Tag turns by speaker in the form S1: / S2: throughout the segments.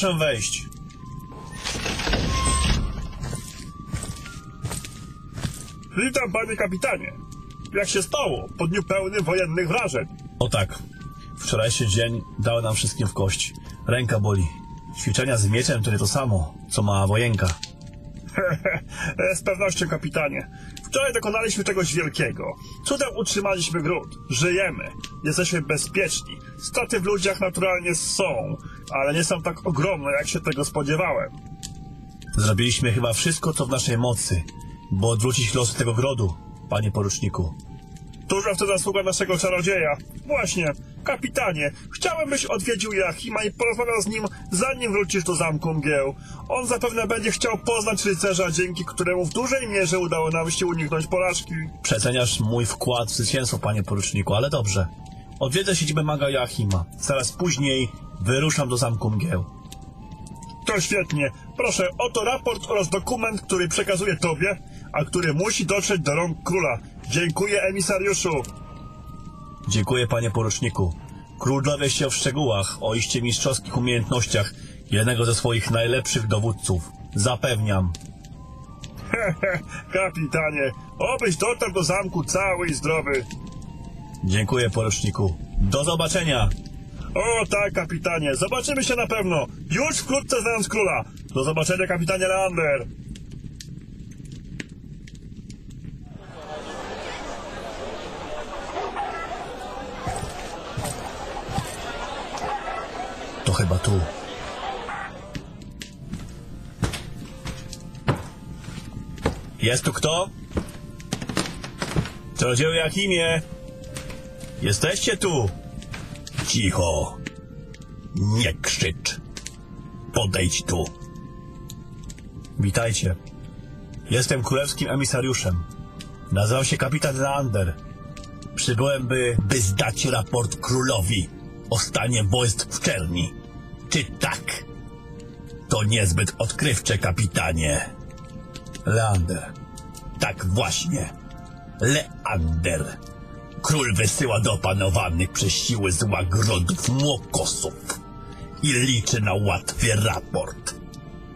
S1: Proszę wejść.
S2: Witam, panie kapitanie. Jak się stało? Po dniu pełnym wojennych wrażeń.
S1: O tak. Wczorajszy dzień dał nam wszystkim w kość. Ręka boli. Ćwiczenia z mieczem to nie to samo, co mała wojenka.
S2: E, Z pewnością, kapitanie. Wczoraj dokonaliśmy czegoś wielkiego. Cudem utrzymaliśmy gród. Żyjemy. Jesteśmy bezpieczni. Straty w ludziach naturalnie są, ale nie są tak ogromne, jak się tego spodziewałem.
S1: Zrobiliśmy chyba wszystko, co w naszej mocy, bo odwrócić losy tego grodu, panie poruczniku.
S2: Duża w to zasługa naszego czarodzieja. Właśnie, kapitanie, chciałem, byś odwiedził Joachima i porozmawiał z nim, zanim wrócisz do zamku mgieł. On zapewne będzie chciał poznać rycerza, dzięki któremu w dużej mierze udało nam się uniknąć porażki.
S1: Przeceniasz mój wkład w zwycięstwo, panie poruczniku, ale dobrze. Odwiedzę siedzibę maga Joachima. Zaraz później wyruszam do zamku mgieł.
S2: To świetnie. Proszę, oto raport oraz dokument, który przekazuję tobie, a który musi dotrzeć do rąk króla. Dziękuję, emisariuszu.
S1: Dziękuję, panie poruczniku. Król dowie się w szczegółach o iście mistrzowskich umiejętnościach jednego ze swoich najlepszych dowódców. Zapewniam.
S2: Kapitanie, obyś dotarł do zamku cały i zdrowy.
S1: Dziękuję, poruczniku. Do zobaczenia!
S2: O tak, kapitanie, zobaczymy się na pewno. Już wkrótce znając króla. Do zobaczenia, kapitanie Leander.
S1: To chyba tu. Jest tu kto? Czarodzieju Jakimie! Jesteście tu! Cicho! Nie krzycz! Podejdź tu! Witajcie. Jestem królewskim emisariuszem. Nazywam się kapitan Leander. Przybyłem, by... by zdać raport królowi o stanie wojsk w Czerni. Czy tak? To niezbyt odkrywcze, kapitanie. Leander. Tak właśnie. Leander. Król wysyła do opanowanych przez siły zła grodów młokosów i liczy na łatwy raport.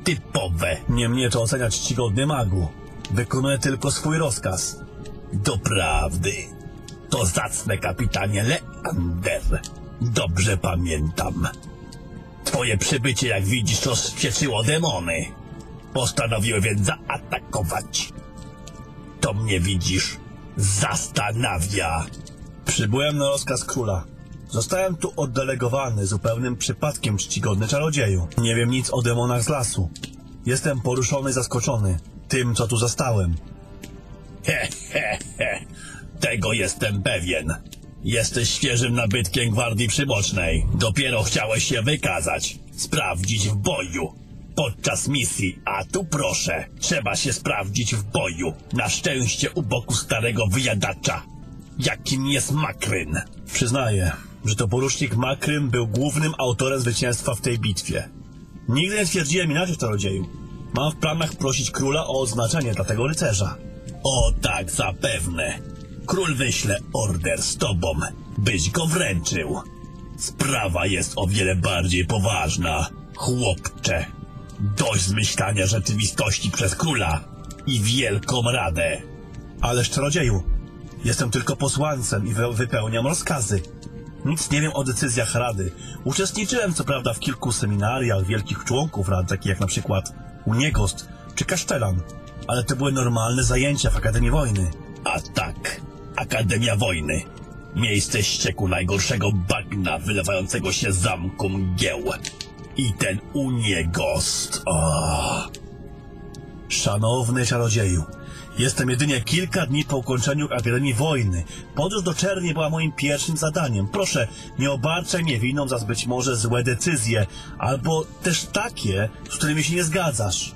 S1: Typowe. Nie mnie to oceniać czcigodny magu. Wykonuję tylko swój rozkaz. Doprawdy. To zacne, kapitanie Leander. Dobrze pamiętam. Twoje przybycie, jak widzisz, rozpieczyło demony. Postanowiły więc zaatakować. To mnie widzisz. Zastanawia. Przybyłem na rozkaz króla. Zostałem tu oddelegowany zupełnym przypadkiem, czcigodny czarodzieju. Nie wiem nic o demonach z lasu. Jestem poruszony zaskoczony tym, co tu zastałem. He, he, he. Tego jestem pewien. Jesteś świeżym nabytkiem Gwardii Przybocznej. Dopiero chciałeś się wykazać, sprawdzić w boju. Podczas misji, a tu proszę, trzeba się sprawdzić w boju. Na szczęście u boku starego wyjadacza. Jakim jest Makryn? Przyznaję, że to porucznik Makryn był głównym autorem zwycięstwa w tej bitwie. Nigdy nie twierdziłem inaczej, czarodzieju. Mam w planach prosić króla o oznaczenie dla tego rycerza. O tak, zapewne. Król wyśle order z tobą, byś go wręczył. Sprawa jest o wiele bardziej poważna, chłopcze. Dość zmyślania rzeczywistości przez króla i wielką radę. Ależ czarodzieju, jestem tylko posłancem i wy- wypełniam rozkazy. Nic nie wiem o decyzjach rady. Uczestniczyłem co prawda w kilku seminariach wielkich członków rad, takich jak na przykład Uniegost czy Kasztelan, ale to były normalne zajęcia w Akademii Wojny. A tak, Akademia Wojny. Miejsce ścieku najgorszego bagna wylewającego się zamku mgieł. I ten Uniegost. O. Szanowny czarodzieju, jestem jedynie kilka dni po ukończeniu Akademii Wojny. Podróż do Czerni była moim pierwszym zadaniem. Proszę, nie obarczaj mnie winą za być może złe decyzje, albo też takie, z którymi się nie zgadzasz.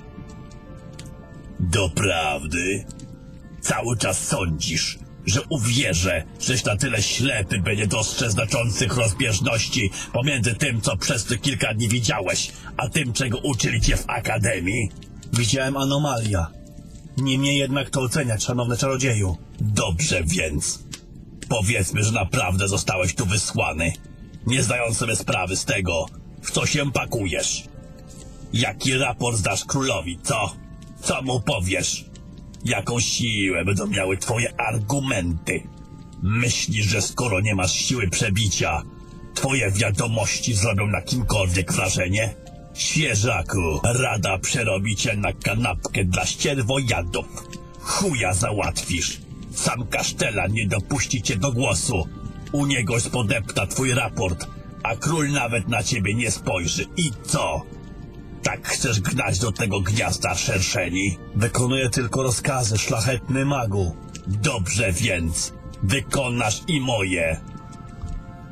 S1: Doprawdy? Cały czas sądzisz, że uwierzę, żeś na tyle ślepy, by nie dostrzec znaczących rozbieżności pomiędzy tym, co przez te kilka dni widziałeś, a tym, czego uczyli cię w akademii? Widziałem anomalia. Nie mnie jednak to oceniać, szanowny czarodzieju. Dobrze więc. Powiedzmy, że naprawdę zostałeś tu wysłany, nie zdając sobie sprawy z tego, w co się pakujesz. Jaki raport dasz królowi, co? Co mu powiesz? Jaką siłę będą miały twoje argumenty? Myślisz, że skoro nie masz siły przebicia, twoje wiadomości zrobią na kimkolwiek wrażenie? Świeżaku, rada przerobi cię na kanapkę dla ścierwojadów. Chuja załatwisz. Sam Kasztela nie dopuści cię do głosu. U niego spodepta twój raport, a król nawet na ciebie nie spojrzy. I co? Tak chcesz gnać do tego gniazda szerszeni? Wykonuję tylko rozkazy, szlachetny magu. Dobrze więc, wykonasz i moje.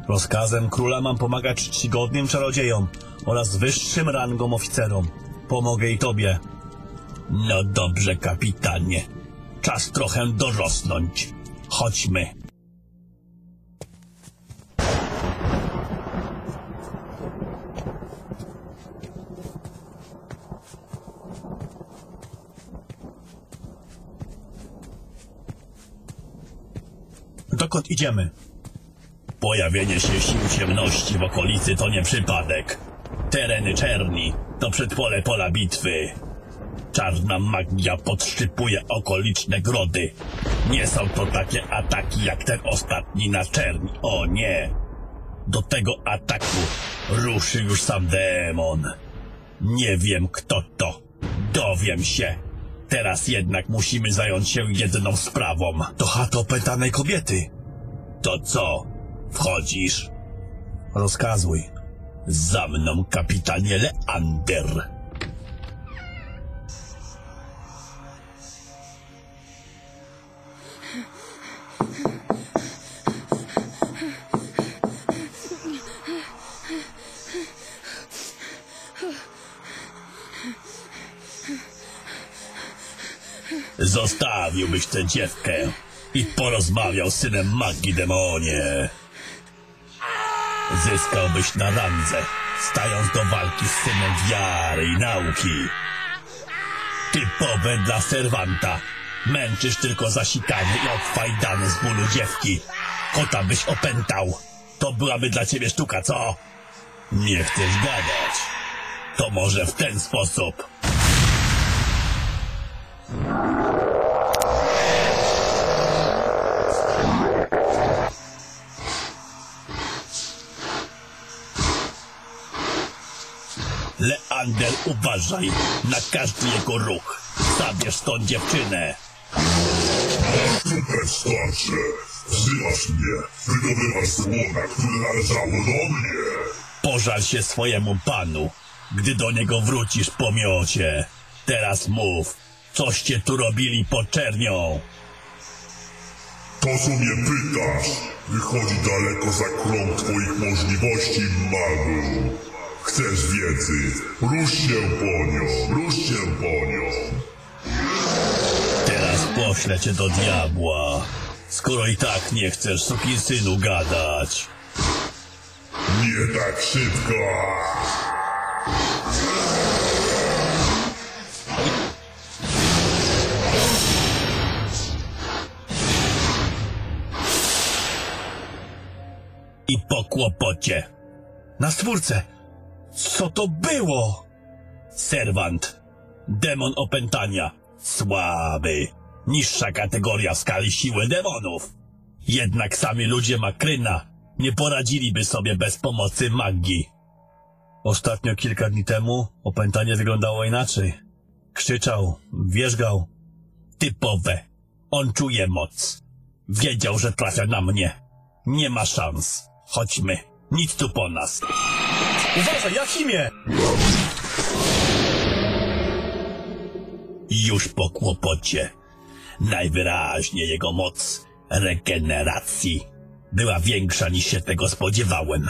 S1: Rozkazem króla mam pomagać czcigodnym czarodziejom oraz wyższym rangom oficerom. Pomogę i tobie. No dobrze, kapitanie. Czas trochę dorosnąć. Chodźmy. Dokąd idziemy? Pojawienie się sił ciemności w okolicy to nie przypadek. Tereny czerni to przedpole pola bitwy. Czarna magia podszczypuje okoliczne grody. Nie są to takie ataki jak ten ostatni na czerni. O nie! Do tego ataku ruszy już sam demon. Nie wiem kto to. Dowiem się. Teraz jednak musimy zająć się jedną sprawą. To chata opętanej kobiety. To co? Wchodzisz? Rozkazuj. Za mną, kapitanie Leander. Zostawiłbyś tę dziewkę i porozmawiał z synem magii demonie. Zyskałbyś na randze, stając do walki z synem wiary i nauki. Typowe dla serwanta. Męczysz tylko zasikane i obfajdane z bólu dziewki. Kota byś opętał. To byłaby dla ciebie sztuka, co? Nie chcesz gadać. To może w ten sposób. Leander, uważaj na każdy jego ruch. Zabierz tą dziewczynę.
S3: Super starcze! Wzywasz mnie, wydobywasz złona, które należało do mnie!
S1: Pożal się swojemu panu, gdy do niego wrócisz po miocie. Teraz mów, coście tu robili pod czernią?
S3: To co mnie pytasz, wychodzi daleko za krąg twoich możliwości, magu. Chcesz wiedzy? Rusz się po nią, rusz się po nią.
S1: Teraz poślę cię do diabła. Skoro i tak nie chcesz synu gadać.
S3: Nie tak szybko!
S1: I po kłopocie. Na stwórce. Co to było? Serwant. Demon opętania. Słaby. Niższa kategoria w skali siły demonów. Jednak sami ludzie Makryna nie poradziliby sobie bez pomocy magii. Ostatnio kilka dni temu opętanie wyglądało inaczej. Krzyczał, wierzgał. Typowe. On czuje moc. Wiedział, że trafia na mnie. Nie ma szans. Chodźmy. Nic tu po nas. Uważaj, Jachimie! Już po kłopocie. Najwyraźniej jego moc regeneracji była większa niż się tego spodziewałem.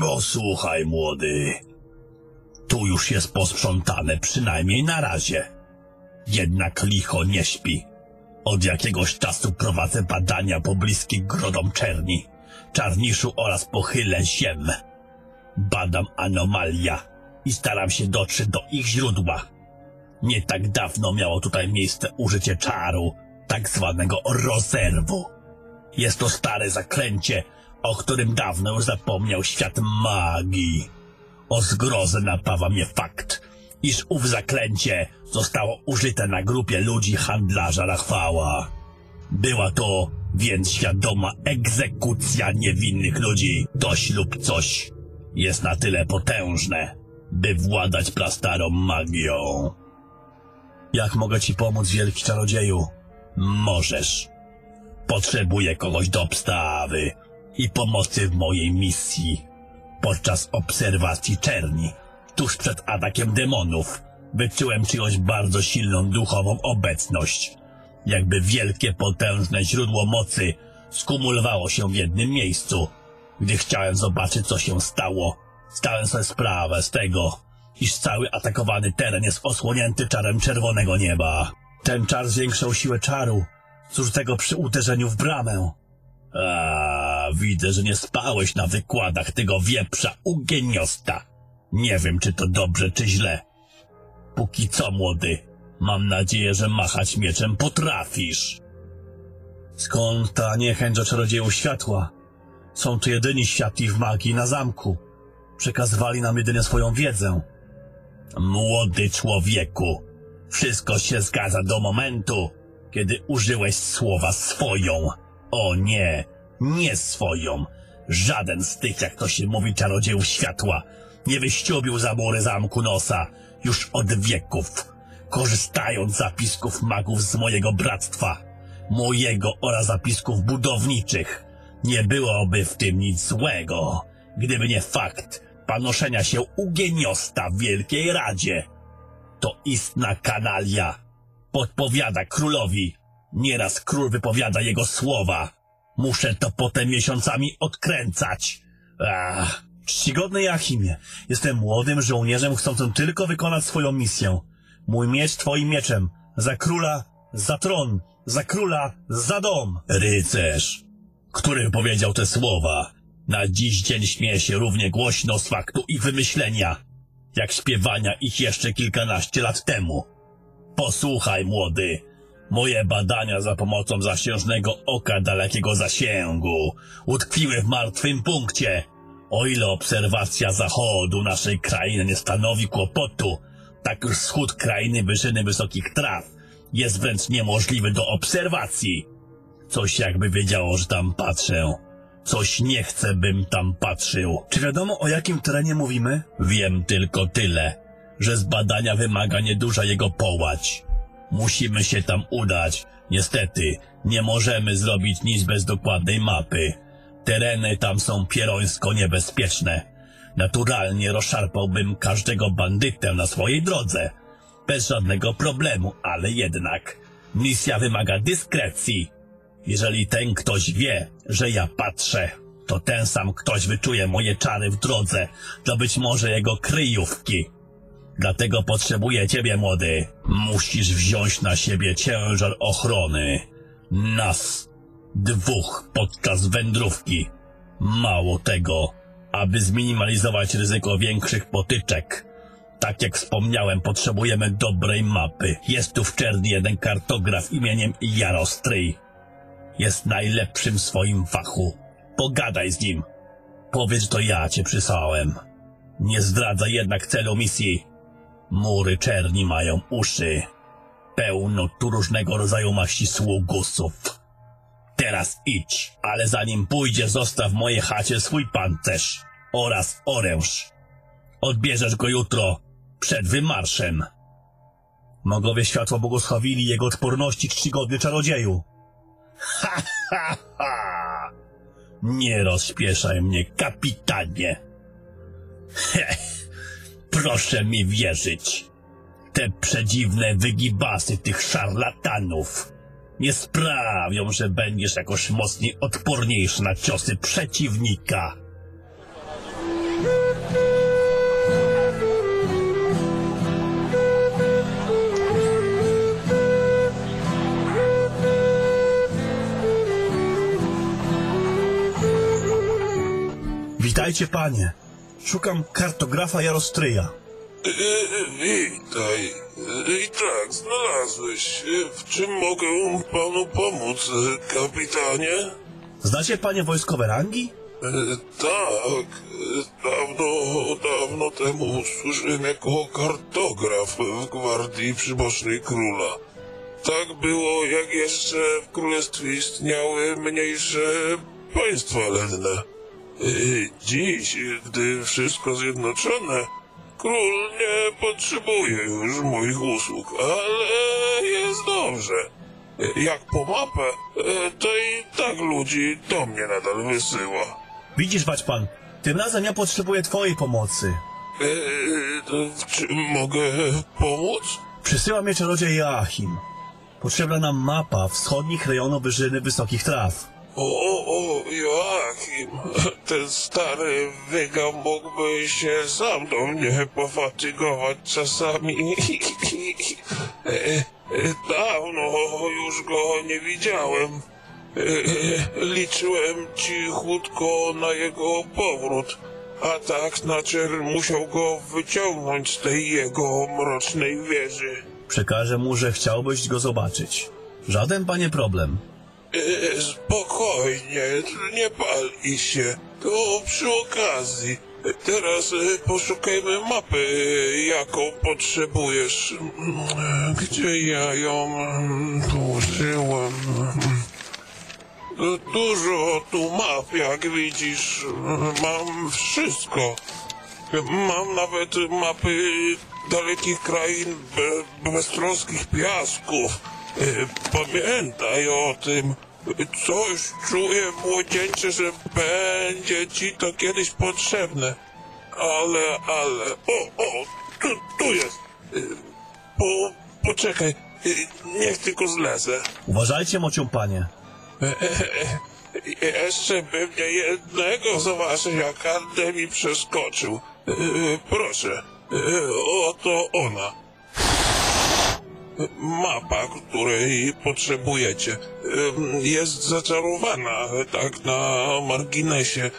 S1: Bo słuchaj, młody. Tu już jest posprzątane przynajmniej na razie. Jednak licho nie śpi. Od jakiegoś czasu prowadzę badania pobliskim grodom czerni, czarniszu oraz pochylę ziem. Badam anomalia i staram się dotrzeć do ich źródła. Nie tak dawno miało tutaj miejsce użycie czaru, tak zwanego rozerwu. Jest to stare zaklęcie, o którym dawno już zapomniał świat magii. O zgrozę napawa mnie fakt, iż ów zaklęcie zostało użyte na grupie ludzi handlarza Rachwała. Była to więc świadoma egzekucja niewinnych ludzi. Dość lub coś jest na tyle potężne, by władać prastarą magią. Jak mogę ci pomóc, wielki czarodzieju? Możesz. Potrzebuję kogoś do obstawy i pomocy w mojej misji. Podczas obserwacji czerni, tuż przed atakiem demonów, wyczułem czyjąś bardzo silną duchową obecność. Jakby wielkie, potężne źródło mocy skumulowało się w jednym miejscu. Gdy chciałem zobaczyć, co się stało, zdałem sobie sprawę z tego, iż cały atakowany teren jest osłonięty czarem czerwonego nieba. Ten czar zwiększał siłę czaru, zużytego przy uderzeniu w bramę. A, widzę, że nie spałeś na wykładach tego wieprza u geniosta. Nie wiem, czy to dobrze, czy źle. Póki co, młody, mam nadzieję, że machać mieczem potrafisz. Skąd ta niechęć do czarodziejów światła? Są to jedyni światli w magii na zamku. Przekazywali nam jedynie swoją wiedzę. Młody człowieku, wszystko się zgadza do momentu, kiedy użyłeś słowa swoją. O nie, nie swoją. Żaden z tych, jak to się mówi, czarodziejów światła nie wyściubił za mury zamku nosa już od wieków, korzystając z zapisków magów z mojego bractwa, mojego oraz zapisków budowniczych. Nie byłoby w tym nic złego, gdyby nie fakt panoszenia się u geniosta w Wielkiej Radzie. To istna kanalia. Podpowiada królowi. Nieraz król wypowiada jego słowa. Muszę to potem miesiącami odkręcać. Ach, czcigodny Jachimie, jestem młodym żołnierzem chcącym tylko wykonać swoją misję. Mój miecz twoim mieczem. Za króla, za tron, za króla, za dom. Rycerz, który powiedział te słowa, na dziś dzień śmieje się równie głośno z faktu ich wymyślenia, jak śpiewania ich jeszcze kilkanaście lat temu. Posłuchaj, młody. Moje badania za pomocą zasiężnego oka dalekiego zasięgu utkwiły w martwym punkcie. O ile obserwacja zachodu naszej krainy nie stanowi kłopotu, tak wschód krainy wyżyny wysokich traw jest wręcz niemożliwy do obserwacji. Coś jakby wiedziało, że tam patrzę. Coś nie chce, bym tam patrzył. Czy wiadomo, o jakim terenie mówimy? Wiem tylko tyle, że z badania wymaga nieduża jego połać. Musimy się tam udać. Niestety, nie możemy zrobić nic bez dokładnej mapy. Tereny tam są pierońsko niebezpieczne. Naturalnie rozszarpałbym każdego bandytę na swojej drodze. Bez żadnego problemu, ale jednak. Misja wymaga dyskrecji. Jeżeli ten ktoś wie, że ja patrzę, to ten sam ktoś wyczuje moje czary w drodze do być może jego kryjówki. Dlatego potrzebuję ciebie, młody. Musisz wziąć na siebie ciężar ochrony. Nas. Dwóch podczas wędrówki. Mało tego, aby zminimalizować ryzyko większych potyczek. Tak jak wspomniałem, potrzebujemy dobrej mapy. Jest tu w Czerni jeden kartograf imieniem Jarostryj. Jest najlepszym w swoim fachu. Pogadaj z nim. Powiedz, to ja cię przysłałem. Nie zdradza jednak celu misji. Mury czerni mają uszy. Pełno tu różnego rodzaju maści sługusów. Teraz idź, ale zanim pójdziesz, zostaw w mojej chacie swój pancerz oraz oręż. Odbierzesz go jutro, przed wymarszem. Mogowie światło błogosławili jego odporności czcigodny czarodzieju. Ha, ha, ha! Nie rozpieszaj mnie, kapitanie. Heh, proszę mi wierzyć. Te przedziwne wygibasy tych szarlatanów nie sprawią, że będziesz jakoś mocniej odporniejszy na ciosy przeciwnika. Witajcie, panie. Szukam kartografa Jarostryja.
S4: E, e, Witaj. I tak, znalazłeś. E, W czym mogę panu pomóc, e, kapitanie?
S1: Znacie panie wojskowe rangi?
S4: E, tak, dawno, dawno temu służyłem jako kartograf w gwardii przybocznej króla. Tak było, jak jeszcze w królestwie istniały mniejsze państwa lenne. E, Dziś, gdy wszystko zjednoczone, król nie potrzebuje już moich usług, ale jest dobrze. E, Jak po mapę, e, to i tak ludzi do mnie nadal wysyła.
S1: Widzisz, Waćpan, tym razem ja potrzebuję twojej pomocy.
S4: Eee, to czy mogę pomóc?
S1: Przysyła mnie czarodziej Joachim. Potrzebna nam mapa wschodnich rejonów wyżyny wysokich traw.
S4: O, o, Joachim, ten stary wyga mógłby się sam do mnie pofatygować czasami. Dawno już go nie widziałem. Liczyłem cichutko na jego powrót, a tak znaczy musiał go wyciągnąć z tej jego mrocznej wieży.
S1: Przekażę mu, że chciałbyś go zobaczyć. Żaden, panie, problem.
S4: E, Spokojnie, nie pali się. To przy okazji. Teraz e, poszukajmy mapy, e, jaką potrzebujesz. Mm, Gdzie ja ją mm, położyłem? Du- Dużo tu map, jak widzisz. Mam wszystko. Mam nawet mapy dalekich krain be, beztroskich piasków. E, Pamiętaj o tym. Coś czuję, młodzieńcze, że będzie ci to kiedyś potrzebne. Ale, ale... O, o, tu, tu jest. E, Po, poczekaj. E, Niech tylko zlezę.
S1: Uważajcie, mocią panie.
S4: Jeszcze bym nie jednego z waszej akademii przeskoczył. E, Proszę, oto ona. Mapa, której potrzebujecie, jest zaczarowana, tak na marginesie.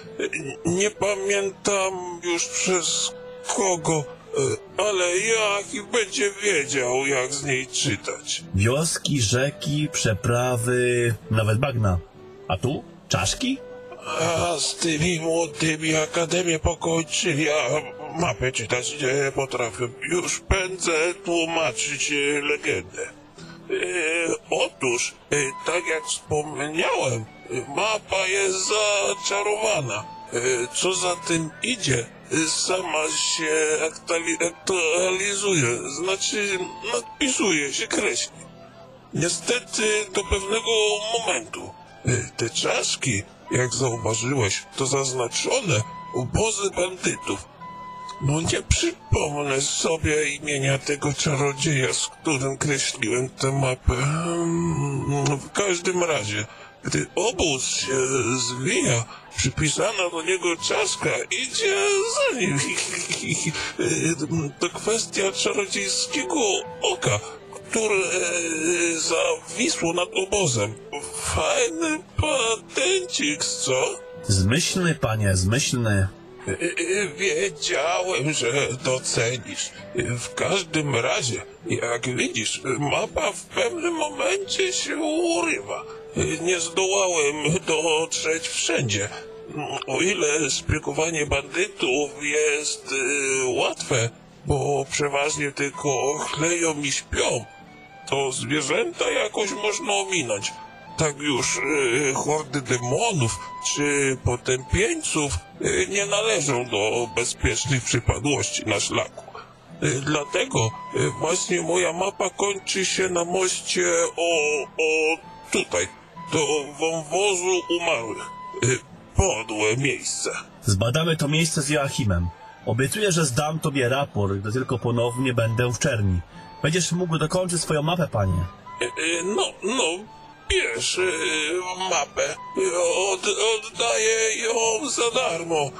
S4: Nie pamiętam już przez kogo, e, ale jak będzie wiedział, jak z niej czytać.
S1: Wioski, rzeki, przeprawy, nawet bagna. A tu? Czaszki?
S4: A z tymi młodymi akademię pokończyli, a mapę czytać nie potrafię. Już pędzę tłumaczyć e, legendę. E, otóż, e, tak jak wspomniałem, e, mapa jest zaczarowana. E, co za tym idzie, e, sama się aktuali- aktualizuje, znaczy nadpisuje się, kreśli. Niestety do pewnego momentu. Te czaszki, jak zauważyłeś, to zaznaczone obozy bandytów. No nie przypomnę sobie imienia tego czarodzieja, z którym kreśliłem tę mapę. Mm, W każdym razie, gdy obóz się zwija, przypisana do niego czaszka idzie za nim. To kwestia czarodziejskiego oka, które e, zawisło nad obozem. Fajny patencik, co?
S1: Zmyślny, panie, zmyślny.
S4: Wiedziałem, że docenisz. W każdym razie, jak widzisz, mapa w pewnym momencie się urywa. Nie zdołałem dotrzeć wszędzie. O ile szpiegowanie bandytów jest e, łatwe, bo przeważnie tylko chleją i śpią, to zwierzęta jakoś można ominąć. Tak już e, hordy demonów czy potępieńców e, nie należą do bezpiecznych przypadłości na szlaku. E, Dlatego właśnie moja mapa kończy się na moście o, o tutaj, do wąwozu umarłych. Podłe miejsce.
S1: Zbadamy to miejsce z Joachimem. Obiecuję, że zdam tobie raport, gdy tylko ponownie będę w czerni. Będziesz mógł dokończyć swoją mapę, panie.
S4: No, no, bierz e, mapę. Od, oddaję ją za darmo.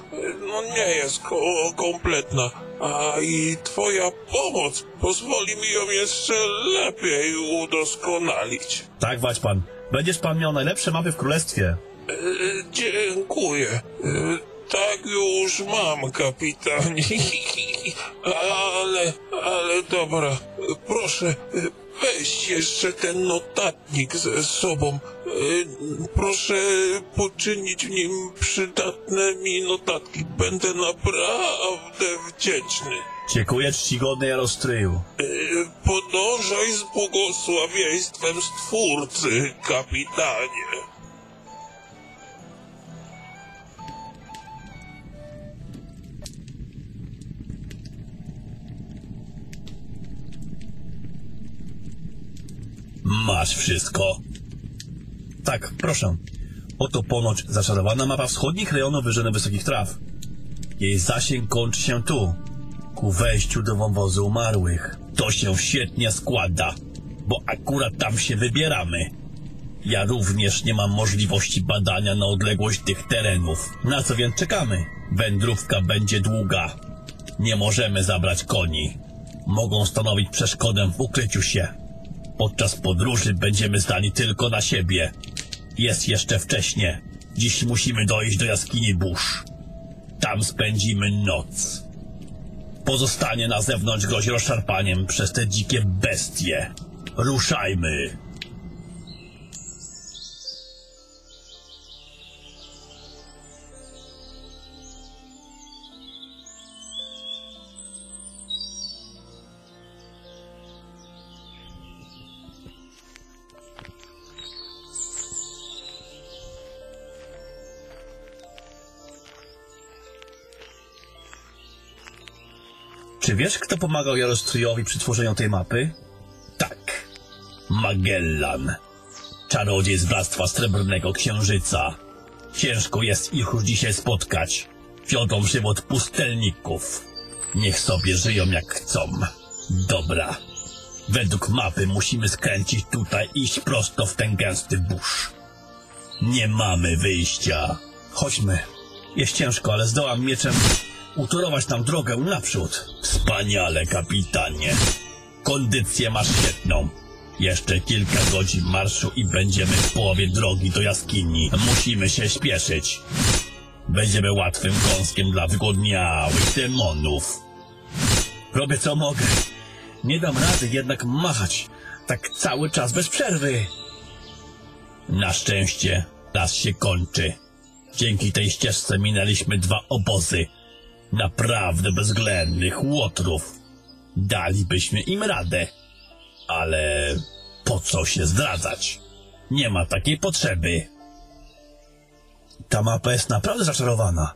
S4: No nie jest ko kompletna. A i twoja pomoc pozwoli mi ją jeszcze lepiej udoskonalić.
S1: Tak, wać pan. Będziesz pan miał najlepsze mapy w królestwie.
S4: E, Dziękuję. E, Tak już mam, kapitanie. Ale, ale dobra. Proszę, weź jeszcze ten notatnik ze sobą. E, Proszę poczynić w nim przydatne mi notatki. Będę naprawdę wdzięczny.
S1: Dziękuję czcigodny Jarostryju.
S4: E, Podążaj z błogosławieństwem Stwórcy, kapitanie.
S1: Masz wszystko. Tak, proszę. Oto ponoć zaczarowana mapa wschodnich rejonów Wyżyny Wysokich Traw. Jej zasięg kończy się tu, ku wejściu do wąwozu umarłych. To się świetnie składa, bo akurat tam się wybieramy. Ja również nie mam możliwości badania na odległość tych terenów. Na co więc czekamy? Wędrówka będzie długa. Nie możemy zabrać koni. Mogą stanowić przeszkodę w ukryciu się. Podczas podróży będziemy zdani tylko na siebie. Jest jeszcze wcześnie. Dziś musimy dojść do jaskini burz. Tam spędzimy noc. Pozostanie na zewnątrz grozi rozszarpaniem przez te dzikie bestie. Ruszajmy. Czy wiesz, kto pomagał Jarostrojowi przy tworzeniu tej mapy? Tak. Magellan. Czarodziej z Bractwa Srebrnego Księżyca. Ciężko jest ich już dzisiaj spotkać. Wiodą żywot pustelników. Niech sobie żyją jak chcą. Dobra. Według mapy musimy skręcić tutaj i iść prosto w ten gęsty burz. Nie mamy wyjścia. Chodźmy. Jest ciężko, ale zdołam mieczem utorować nam drogę naprzód. Wspaniale, kapitanie. Kondycję masz świetną. Jeszcze kilka godzin marszu i będziemy w połowie drogi do jaskini. Musimy się śpieszyć. Będziemy łatwym kąskiem dla wygodniałych demonów. Robię co mogę. Nie dam rady jednak machać tak cały czas bez przerwy. Na szczęście las się kończy. Dzięki tej ścieżce minęliśmy dwa obozy. Naprawdę bezwzględnych łotrów. Dalibyśmy im radę. Ale po co się zdradzać? Nie ma takiej potrzeby. Ta mapa jest naprawdę zaczarowana.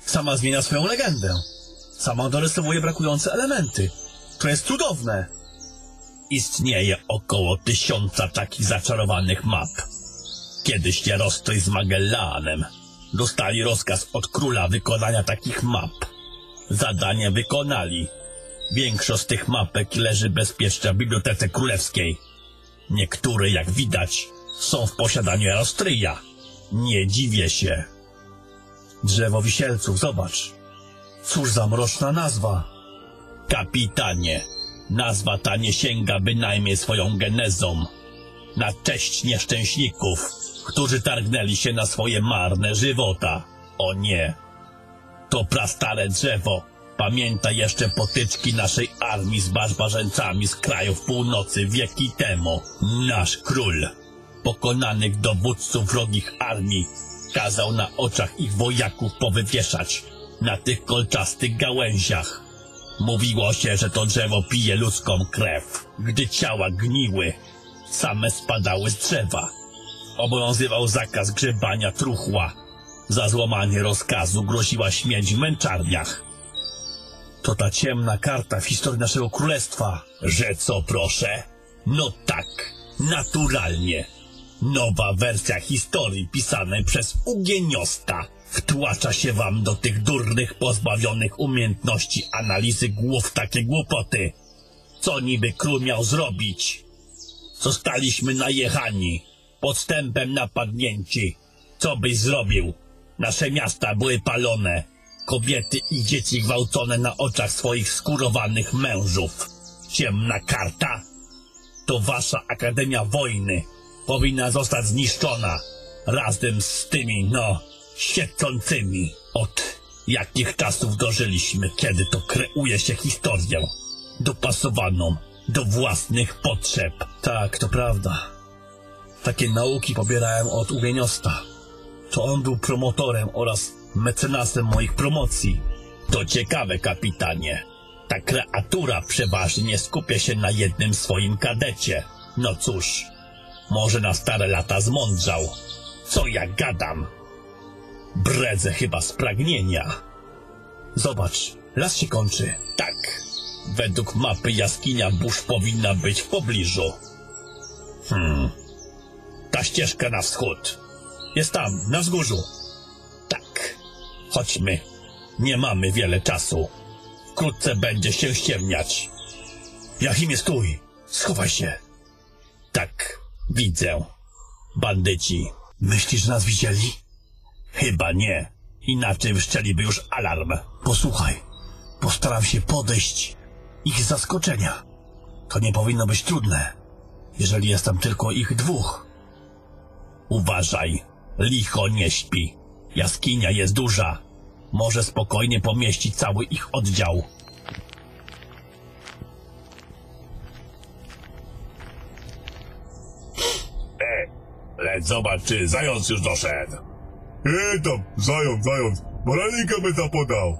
S1: Sama zmienia swoją legendę. Sama dorysowuje brakujące elementy. To jest cudowne. Istnieje około tysiąca takich zaczarowanych map. Kiedyś Jarostoj z Magellanem dostali rozkaz od króla wykonania takich map. Zadanie wykonali. Większość z tych mapek leży bezpiecznie w Bibliotece Królewskiej. Niektóre, jak widać, są w posiadaniu Jarostryja. Nie dziwię się. Drzewo wisielców, zobacz. Cóż za mroczna nazwa. Kapitanie, nazwa ta nie sięga bynajmniej swoją genezą. Na cześć nieszczęśników, którzy targnęli się na swoje marne żywota. O nie, to prastare drzewo. Pamięta jeszcze potyczki naszej armii z barbarzyńcami z krajów północy wieki temu. Nasz król, pokonanych dowódców wrogich armii, kazał na oczach ich wojaków powywieszać na tych kolczastych gałęziach. Mówiło się, że to drzewo pije ludzką krew, gdy ciała gniły, same spadały z drzewa. Obowiązywał zakaz grzebania truchła. Za złamanie rozkazu groziła śmierć w męczarniach. To ta ciemna karta w historii naszego królestwa. Że co, proszę? No tak, naturalnie. Nowa wersja historii pisanej przez Ugieniosta wtłacza się wam do tych durnych, pozbawionych umiejętności analizy głów takie głupoty. Co niby król miał zrobić? Zostaliśmy najechani, podstępem napadnięci. Co byś zrobił? Nasze miasta były palone, kobiety i dzieci gwałcone na oczach swoich skurowanych mężów. Ciemna karta? To wasza Akademia Wojny powinna zostać zniszczona razem z tymi, no, świecącymi. Od jakich czasów dożyliśmy, kiedy to kreuje się historię dopasowaną do własnych potrzeb. Tak, to prawda. Takie nauki pobierałem od uwieniosta. To on był promotorem oraz mecenasem moich promocji. To ciekawe, kapitanie. Ta kreatura przeważnie skupia się na jednym swoim kadecie. No cóż, może na stare lata zmądrzał. Co ja gadam? Bredzę chyba z pragnienia. Zobacz, las się kończy. Tak. Według mapy jaskinia burz powinna być w pobliżu. Hmm. Ta ścieżka na wschód. Jest tam, na wzgórzu. Tak. Chodźmy. Nie mamy wiele czasu. Wkrótce będzie się ściemniać. Jachimie, stój! Schowaj się! Tak, widzę. Bandyci. Myślisz, że nas widzieli? Chyba nie. Inaczej wszczeliby już alarm. Posłuchaj, postaram się podejść ich zaskoczenia. To nie powinno być trudne, jeżeli jest tam tylko ich dwóch. Uważaj, licho nie śpi. Jaskinia jest duża. Może spokojnie pomieścić cały ich oddział. E, leć zobacz, czy zając już doszedł.
S3: Ej tam, zając, zając, baranika by zapodał.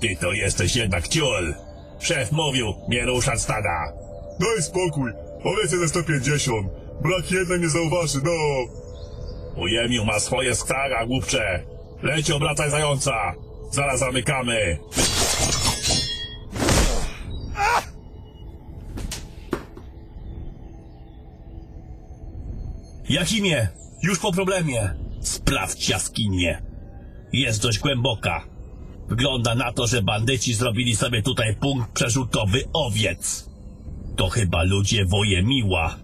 S1: Ty to jesteś jednak ciul. Szef mówił, nie ruszać stada.
S3: Daj spokój, powiedzcie ze 150. Brak jednej nie zauważy, no.
S1: Ujemił ma swoje stara, głupcze. Leć obracaj zająca. Zaraz zamykamy. Jakimie, już po problemie. Sprawdź jaskinię. Jest dość głęboka. Wygląda na to, że bandyci zrobili sobie tutaj punkt przerzutowy owiec. To chyba ludzie Wojemiła.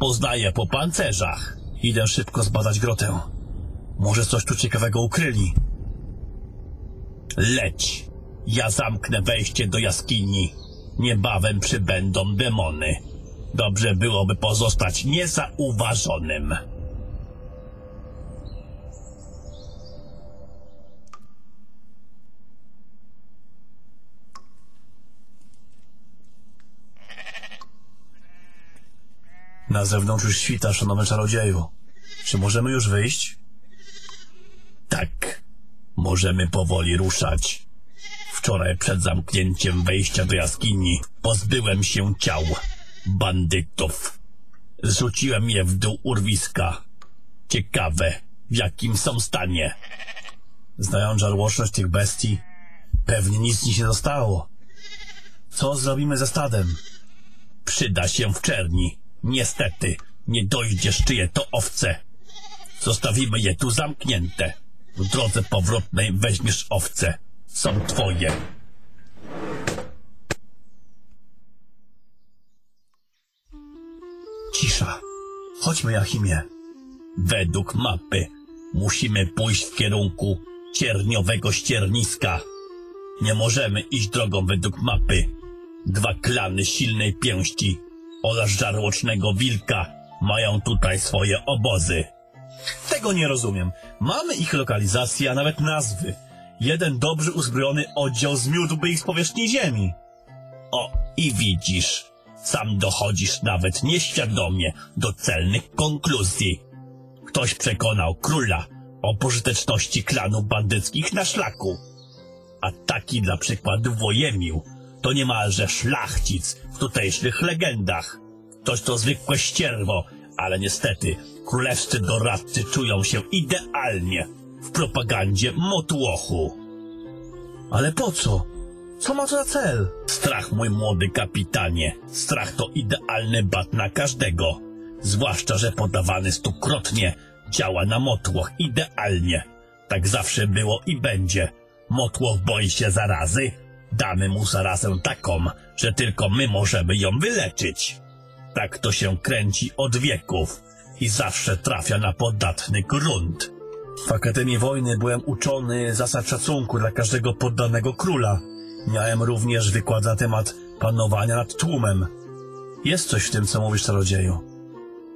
S1: Poznaję po pancerzach. Idę szybko zbadać grotę. Może coś tu ciekawego ukryli. Leć. Ja zamknę wejście do jaskini. Niebawem przybędą demony. Dobrze byłoby pozostać niezauważonym. Na zewnątrz już świta, szanowny czarodzieju. Czy możemy już wyjść? Tak. Możemy powoli ruszać. Wczoraj przed zamknięciem wejścia do jaskini pozbyłem się ciał bandytów. Zrzuciłem je w dół urwiska. Ciekawe, w jakim są stanie. Znając żarłoczność tych bestii, pewnie nic ci się zostało. Co zrobimy ze stadem? Przyda się w czerni. Niestety, nie dojdziesz czyje to owce. Zostawimy je tu zamknięte. W drodze powrotnej weźmiesz owce. Są twoje. Cisza. Chodźmy, Jachimie. Według mapy musimy pójść w kierunku cierniowego ścierniska. Nie możemy iść drogą według mapy. Dwa klany silnej pięści oraz żarłocznego wilka mają tutaj swoje obozy. Tego nie rozumiem. Mamy ich lokalizację, a nawet nazwy. Jeden dobrze uzbrojony oddział zmiótłby ich z powierzchni ziemi. O, i widzisz. Sam dochodzisz nawet nieświadomie do celnych konkluzji. Ktoś przekonał króla o pożyteczności klanów bandyckich na szlaku. A taki dla przykładu Wojemił to niemalże szlachcic w tutejszych legendach. Toś to zwykłe ścierwo, ale niestety królewscy doradcy czują się idealnie w propagandzie motłochu. Ale po co? Co ma to na cel? Strach, mój młody kapitanie. Strach to idealny bat na każdego. Zwłaszcza, że podawany stukrotnie działa na motłoch idealnie. Tak zawsze było i będzie. Motłoch boi się zarazy. Damy mu zarazę taką, że tylko my możemy ją wyleczyć. Tak to się kręci od wieków i zawsze trafia na podatny grunt. W Akademii Wojny byłem uczony zasad szacunku dla każdego poddanego króla. Miałem również wykład na temat panowania nad tłumem. Jest coś w tym, co mówisz, czarodzieju.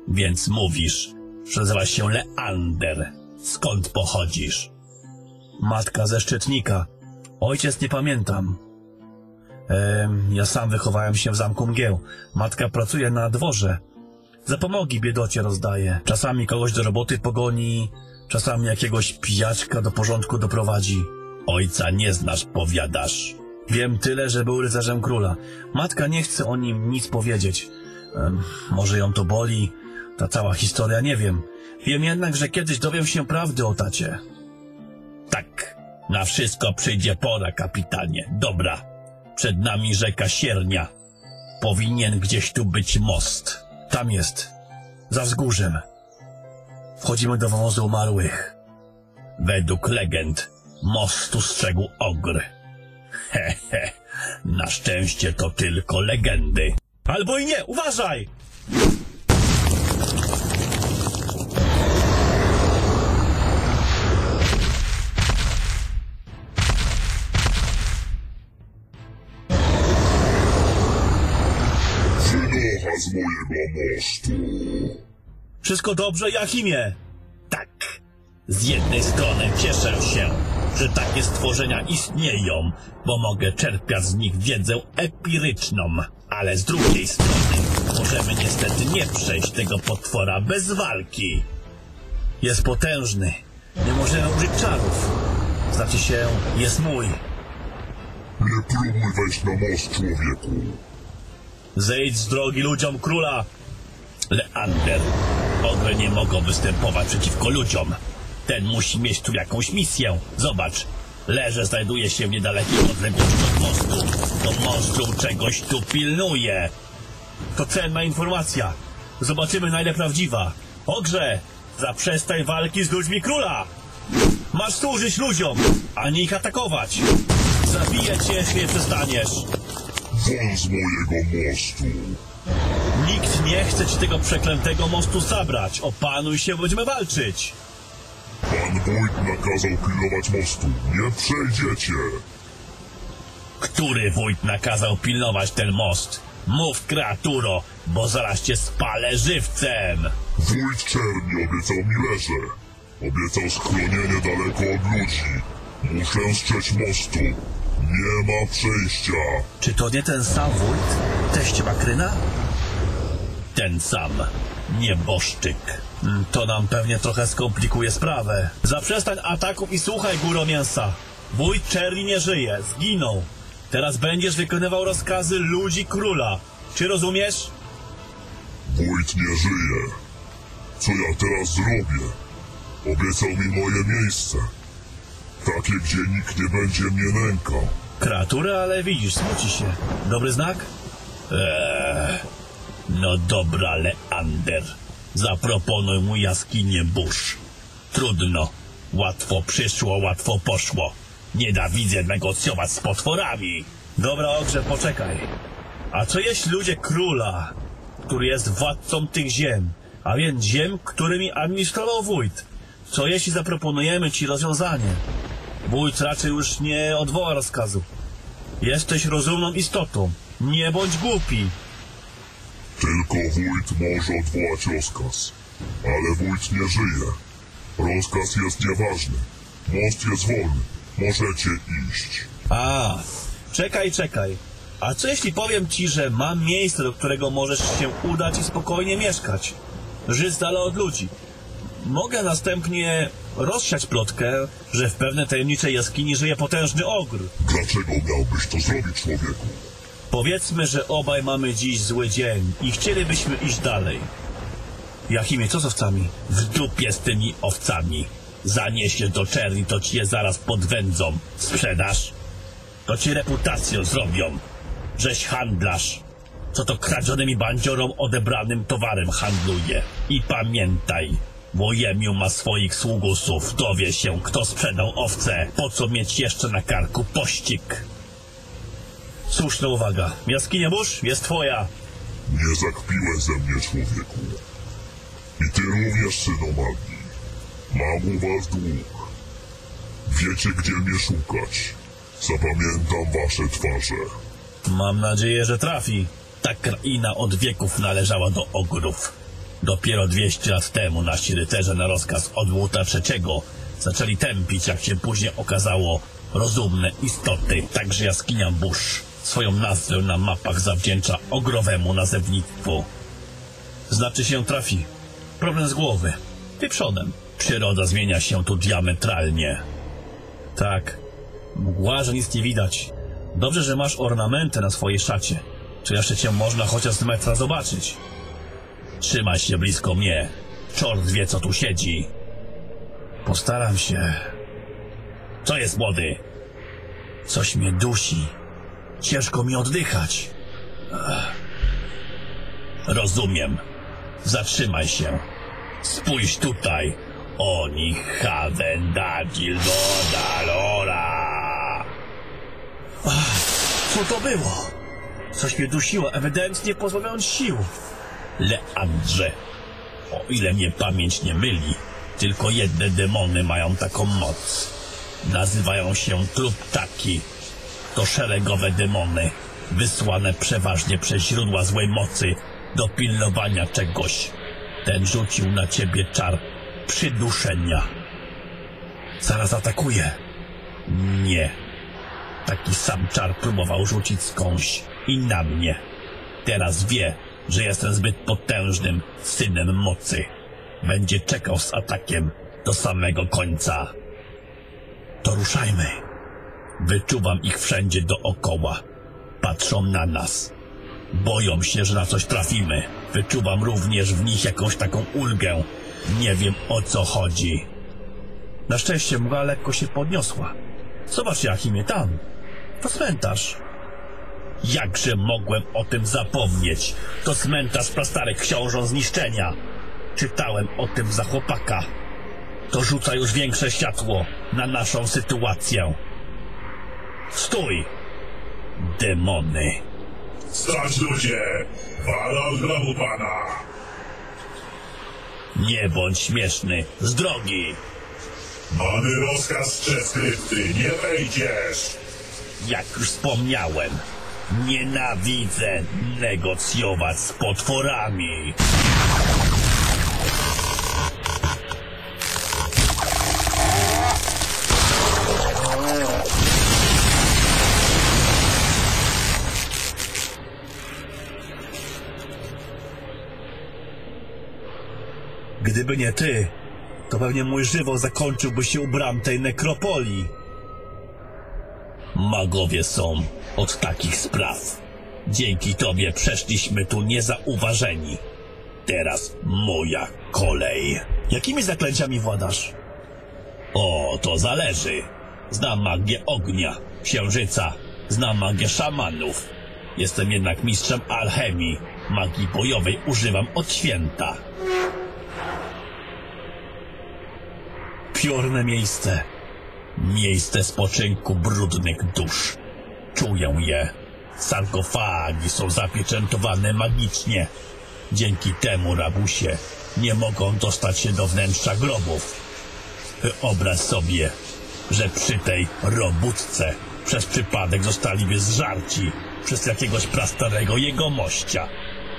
S1: Więc mówisz, że nazywasz się Leander. Skąd pochodzisz? Matka ze Szczytnika. Ojciec nie pamiętam. Ja sam wychowałem się w zamku mgieł. Matka pracuje na dworze. Zapomogi biedocie rozdaje. Czasami kogoś do roboty pogoni, czasami jakiegoś pijaczka do porządku doprowadzi. Ojca nie znasz, powiadasz. Wiem tyle, że był rycerzem króla. Matka nie chce o nim nic powiedzieć. Może ją to boli, ta cała historia, nie wiem. Wiem jednak, że kiedyś dowiem się prawdy o tacie. Tak, na wszystko przyjdzie pora, kapitanie. Dobra, przed nami rzeka Siernia. Powinien gdzieś tu być most. Tam jest, za wzgórzem. Wchodzimy do wąwozu umarłych. Według legend, mostu strzegł ogr. He, he, na szczęście to tylko legendy. Albo i nie, uważaj!
S3: Mojego mostu.
S1: Wszystko dobrze, Jachimie? Tak. Z jednej strony cieszę się, że takie stworzenia istnieją, bo mogę czerpiać z nich wiedzę empiryczną, ale z drugiej strony możemy niestety nie przejść tego potwora bez walki. Jest potężny. Nie możemy użyć czarów. Znaczy się, jest mój.
S3: Nie próbuj wejść na most, człowieku.
S1: Zejdź z drogi ludziom króla. Leander, ogry nie mogą występować przeciwko ludziom. Ten musi mieć tu jakąś misję. Zobacz, leże znajduje się w niedalekiej odległości od mostu. To monstrum czegoś tu pilnuje. To cenna informacja. Zobaczymy na ile prawdziwa. Ogrze, zaprzestań walki z ludźmi króla. Masz służyć ludziom, a nie ich atakować. Zabiję cię, nie przestaniesz.
S3: Won z mojego mostu.
S1: Nikt nie chce ci tego przeklętego mostu zabrać. Opanuj się, będziemy walczyć.
S3: Pan wójt nakazał pilnować mostu. Nie przejdziecie.
S1: Który wójt nakazał pilnować ten most? Mów, kreaturo, bo zaraz cię spalę żywcem.
S3: Wójt Czerni obiecał mi leże. Obiecał schronienie daleko od ludzi. Muszę strzec mostu. Nie ma przejścia.
S1: Czy to nie ten sam wójt? Teść Makryna? Ten sam. Nieboszczyk. Mm, To nam pewnie trochę skomplikuje sprawę. Zaprzestań ataków i słuchaj, góro mięsa. Wójt Czerni nie żyje, zginął. Teraz będziesz wykonywał rozkazy ludzi króla. Czy rozumiesz?
S3: Wójt nie żyje. Co ja teraz zrobię? Obiecał mi moje miejsce. Takie, gdzie nikt nie będzie mnie nękał.
S1: Kreatura, ale widzisz, smuci się. Dobry znak? Eee, no dobra, Leander. Zaproponuj mu jaskinię burz. Trudno. Łatwo przyszło, łatwo poszło. Nienawidzę negocjować z potworami. Dobra, ogrze, poczekaj. A co jeśli ludzie króla, który jest władcą tych ziem, a więc ziem, którymi administrował wójt? Co jeśli zaproponujemy ci rozwiązanie? Wójt raczej już nie odwoła rozkazu. Jesteś rozumną istotą. Nie bądź głupi.
S3: Tylko wójt może odwołać rozkaz. Ale wójt nie żyje. Rozkaz jest nieważny. Most jest wolny. Możecie iść.
S1: A, czekaj, czekaj. A co jeśli powiem ci, że mam miejsce, do którego możesz się udać i spokojnie mieszkać? Żyć z dala od ludzi. Mogę następnie rozsiać plotkę, że w pewnej tajemniczej jaskini żyje potężny ogr.
S3: Dlaczego miałbyś to zrobić, człowieku?
S1: Powiedzmy, że obaj mamy dziś zły dzień i chcielibyśmy iść dalej. Jachimie, co z owcami? W dupie z tymi owcami. Zaniesie do czerni, to ci je zaraz podwędzą. Sprzedasz? To ci reputację zrobią. Żeś handlarz. Co to kradzionymi bandziorom odebranym towarem handluje. I pamiętaj, Wojemiu ma swoich sługusów. Dowie się, kto sprzedał owce. Po co mieć jeszcze na karku pościg? Słuszna uwaga. Jaskinia burz jest twoja.
S3: Nie zakpiłeś ze mnie, człowieku. I ty również, synu magii. Mam u was dług. Wiecie, gdzie mnie szukać. Zapamiętam wasze twarze.
S1: Mam nadzieję, że trafi. Ta kraina od wieków należała do ogrów. Dopiero 200 lat temu nasi rycerze na rozkaz Odłuta III zaczęli tępić, jak się później okazało, rozumne istoty, także jaskinia burz. Swoją nazwę na mapach zawdzięcza ogrowemu nazewnictwu. Znaczy się trafi. Problem z głowy. Ty przodem. Przyroda zmienia się tu diametralnie. Tak. Mgła, że nic nie widać. Dobrze, że masz ornamenty na swojej szacie. Czy jeszcze cię można chociaż z metra zobaczyć? Trzymaj się blisko mnie. Czort wie, co tu siedzi. Postaram się. Co jest, młody? Coś mnie dusi. Ciężko mi oddychać. Rozumiem. Zatrzymaj się. Spójrz tutaj. Oni haven da Co to było? Coś mnie dusiło, ewidentnie pozbawiając sił. Leandrze, o ile mnie pamięć nie myli, tylko jedne demony mają taką moc. Nazywają się truptaki. To szeregowe demony, wysłane przeważnie przez źródła złej mocy do pilnowania czegoś. Ten rzucił na ciebie czar przyduszenia. Zaraz atakuje. Nie. Taki sam czar próbował rzucić skądś i na mnie. Teraz wie, że jestem zbyt potężnym synem mocy. Będzie czekał z atakiem do samego końca. To ruszajmy. Wyczuwam ich wszędzie dookoła. Patrzą na nas. Boją się, że na coś trafimy. Wyczuwam również w nich jakąś taką ulgę. Nie wiem o co chodzi. Na szczęście mgła lekko się podniosła. Zobacz, Jachimie, tam. To cmentarz. Jakże mogłem o tym zapomnieć? To cmentarz prastarek książą zniszczenia. Czytałem o tym za chłopaka. To rzuca już większe światło na naszą sytuację. Stój! Demony.
S3: Stać ludzie! Wala od grobu pana!
S1: Nie bądź śmieszny. Z drogi!
S3: Mamy rozkaz przez krypty, nie wejdziesz!
S1: Jak już wspomniałem, nienawidzę negocjować z potworami. Gdyby nie ty, to pewnie mój żywot zakończyłby się u bram tej nekropolii. Magowie są od takich spraw. Dzięki tobie przeszliśmy tu niezauważeni. Teraz moja kolej. Jakimi zaklęciami władasz? O, to zależy. Znam magię ognia, księżyca, znam magię szamanów. Jestem jednak mistrzem alchemii. Magii bojowej używam od święta. Piorne miejsce. Miejsce spoczynku brudnych dusz. Czuję je. Sarkofagi są zapieczętowane magicznie. Dzięki temu rabusie nie mogą dostać się do wnętrza grobów. Wyobraź sobie, że przy tej robótce przez przypadek zostaliby zżarci przez jakiegoś prastarego jegomościa.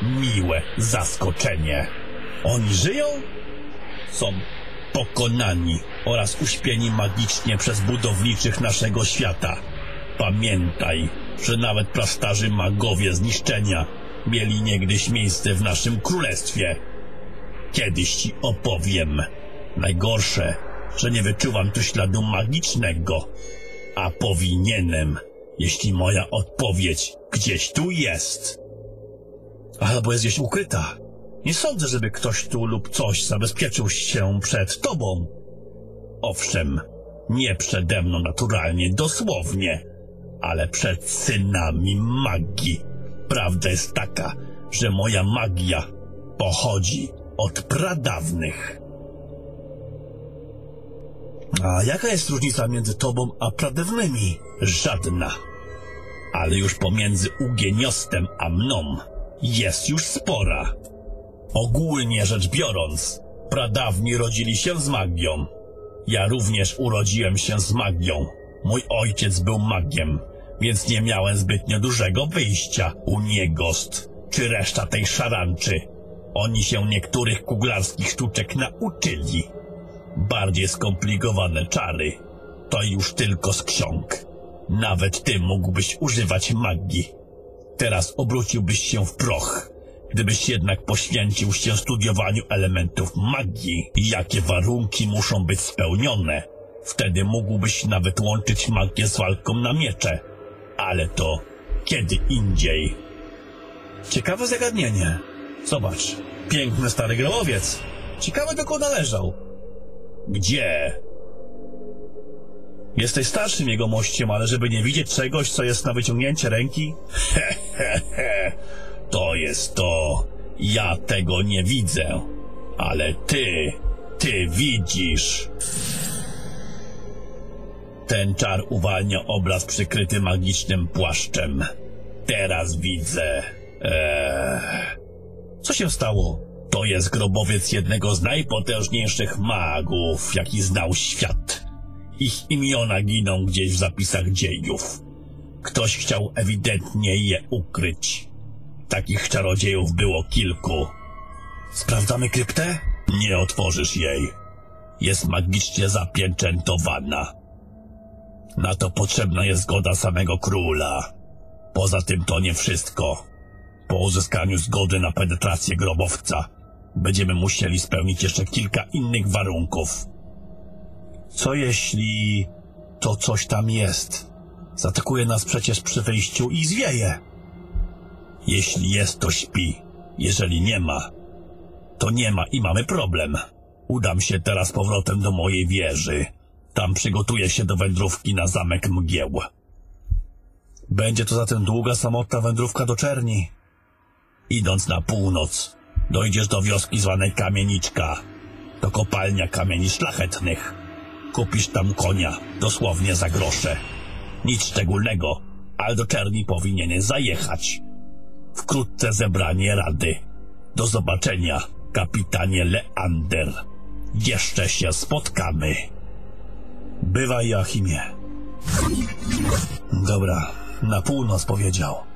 S1: Miłe zaskoczenie. Oni żyją? Są pokonani oraz uśpieni magicznie przez budowniczych naszego świata. Pamiętaj, że nawet prastarzy magowie zniszczenia mieli niegdyś miejsce w naszym królestwie. Kiedyś ci opowiem. Najgorsze, że nie wyczuwam tu śladu magicznego, a powinienem, jeśli moja odpowiedź gdzieś tu jest. Albo jest gdzieś ukryta. Nie sądzę, żeby ktoś tu lub coś zabezpieczył się przed tobą. Owszem, nie przede mną naturalnie, dosłownie, ale przed synami magii. Prawda jest taka, że moja magia pochodzi od pradawnych. A jaka jest różnica między tobą a pradawnymi? Żadna. Ale już pomiędzy Ugieniostem a mną jest już spora. Ogólnie rzecz biorąc, pradawni rodzili się z magią. Ja również urodziłem się z magią. Mój ojciec był magiem, więc nie miałem zbytnio dużego wyjścia u niegost, czy reszta tej szaranczy. Oni się niektórych kuglarskich sztuczek nauczyli. Bardziej skomplikowane czary to już tylko z ksiąg. Nawet ty mógłbyś używać magii. Teraz obróciłbyś się w proch, gdybyś jednak poświęcił się studiowaniu elementów magii. Jakie warunki muszą być spełnione? Wtedy mógłbyś nawet łączyć magię z walką na miecze. Ale to kiedy indziej. Ciekawe zagadnienie. Zobacz, piękny stary grobowiec. Ciekawe dokąd należał. Gdzie? Jesteś starszym jego mościem, ale żeby nie widzieć czegoś, co jest na wyciągnięcie ręki? He, he, he. To jest to. Ja tego nie widzę. Ale ty, ty widzisz. Ten czar uwalnia obraz przykryty magicznym płaszczem. Teraz widzę. Eee. Co się stało? To jest grobowiec jednego z najpotężniejszych magów, jaki znał świat. Ich imiona giną gdzieś w zapisach dziejów. Ktoś chciał ewidentnie je ukryć. Takich czarodziejów było kilku. Sprawdzamy kryptę? Nie otworzysz jej. Jest magicznie zapieczętowana. Na to potrzebna jest zgoda samego króla. Poza tym to nie wszystko. Po uzyskaniu zgody na penetrację grobowca będziemy musieli spełnić jeszcze kilka innych warunków. Co jeśli to coś tam jest? Zaatakuje nas przecież przy wyjściu i zwieje. Jeśli jest, to śpi. Jeżeli nie ma, to nie ma i mamy problem. Udam się teraz powrotem do mojej wieży. Tam przygotuję się do wędrówki na zamek mgieł. Będzie to zatem długa, samotna wędrówka do Czerni. Idąc na północ, dojdziesz do wioski zwanej Kamieniczka. To kopalnia kamieni szlachetnych. Kupisz tam konia, dosłownie za grosze. Nic szczególnego, ale do Czerni powinieneś zajechać. Wkrótce zebranie rady. Do zobaczenia, kapitanie Leander. Jeszcze się spotkamy. Bywaj, Joachimie. Dobra, na północ powiedział.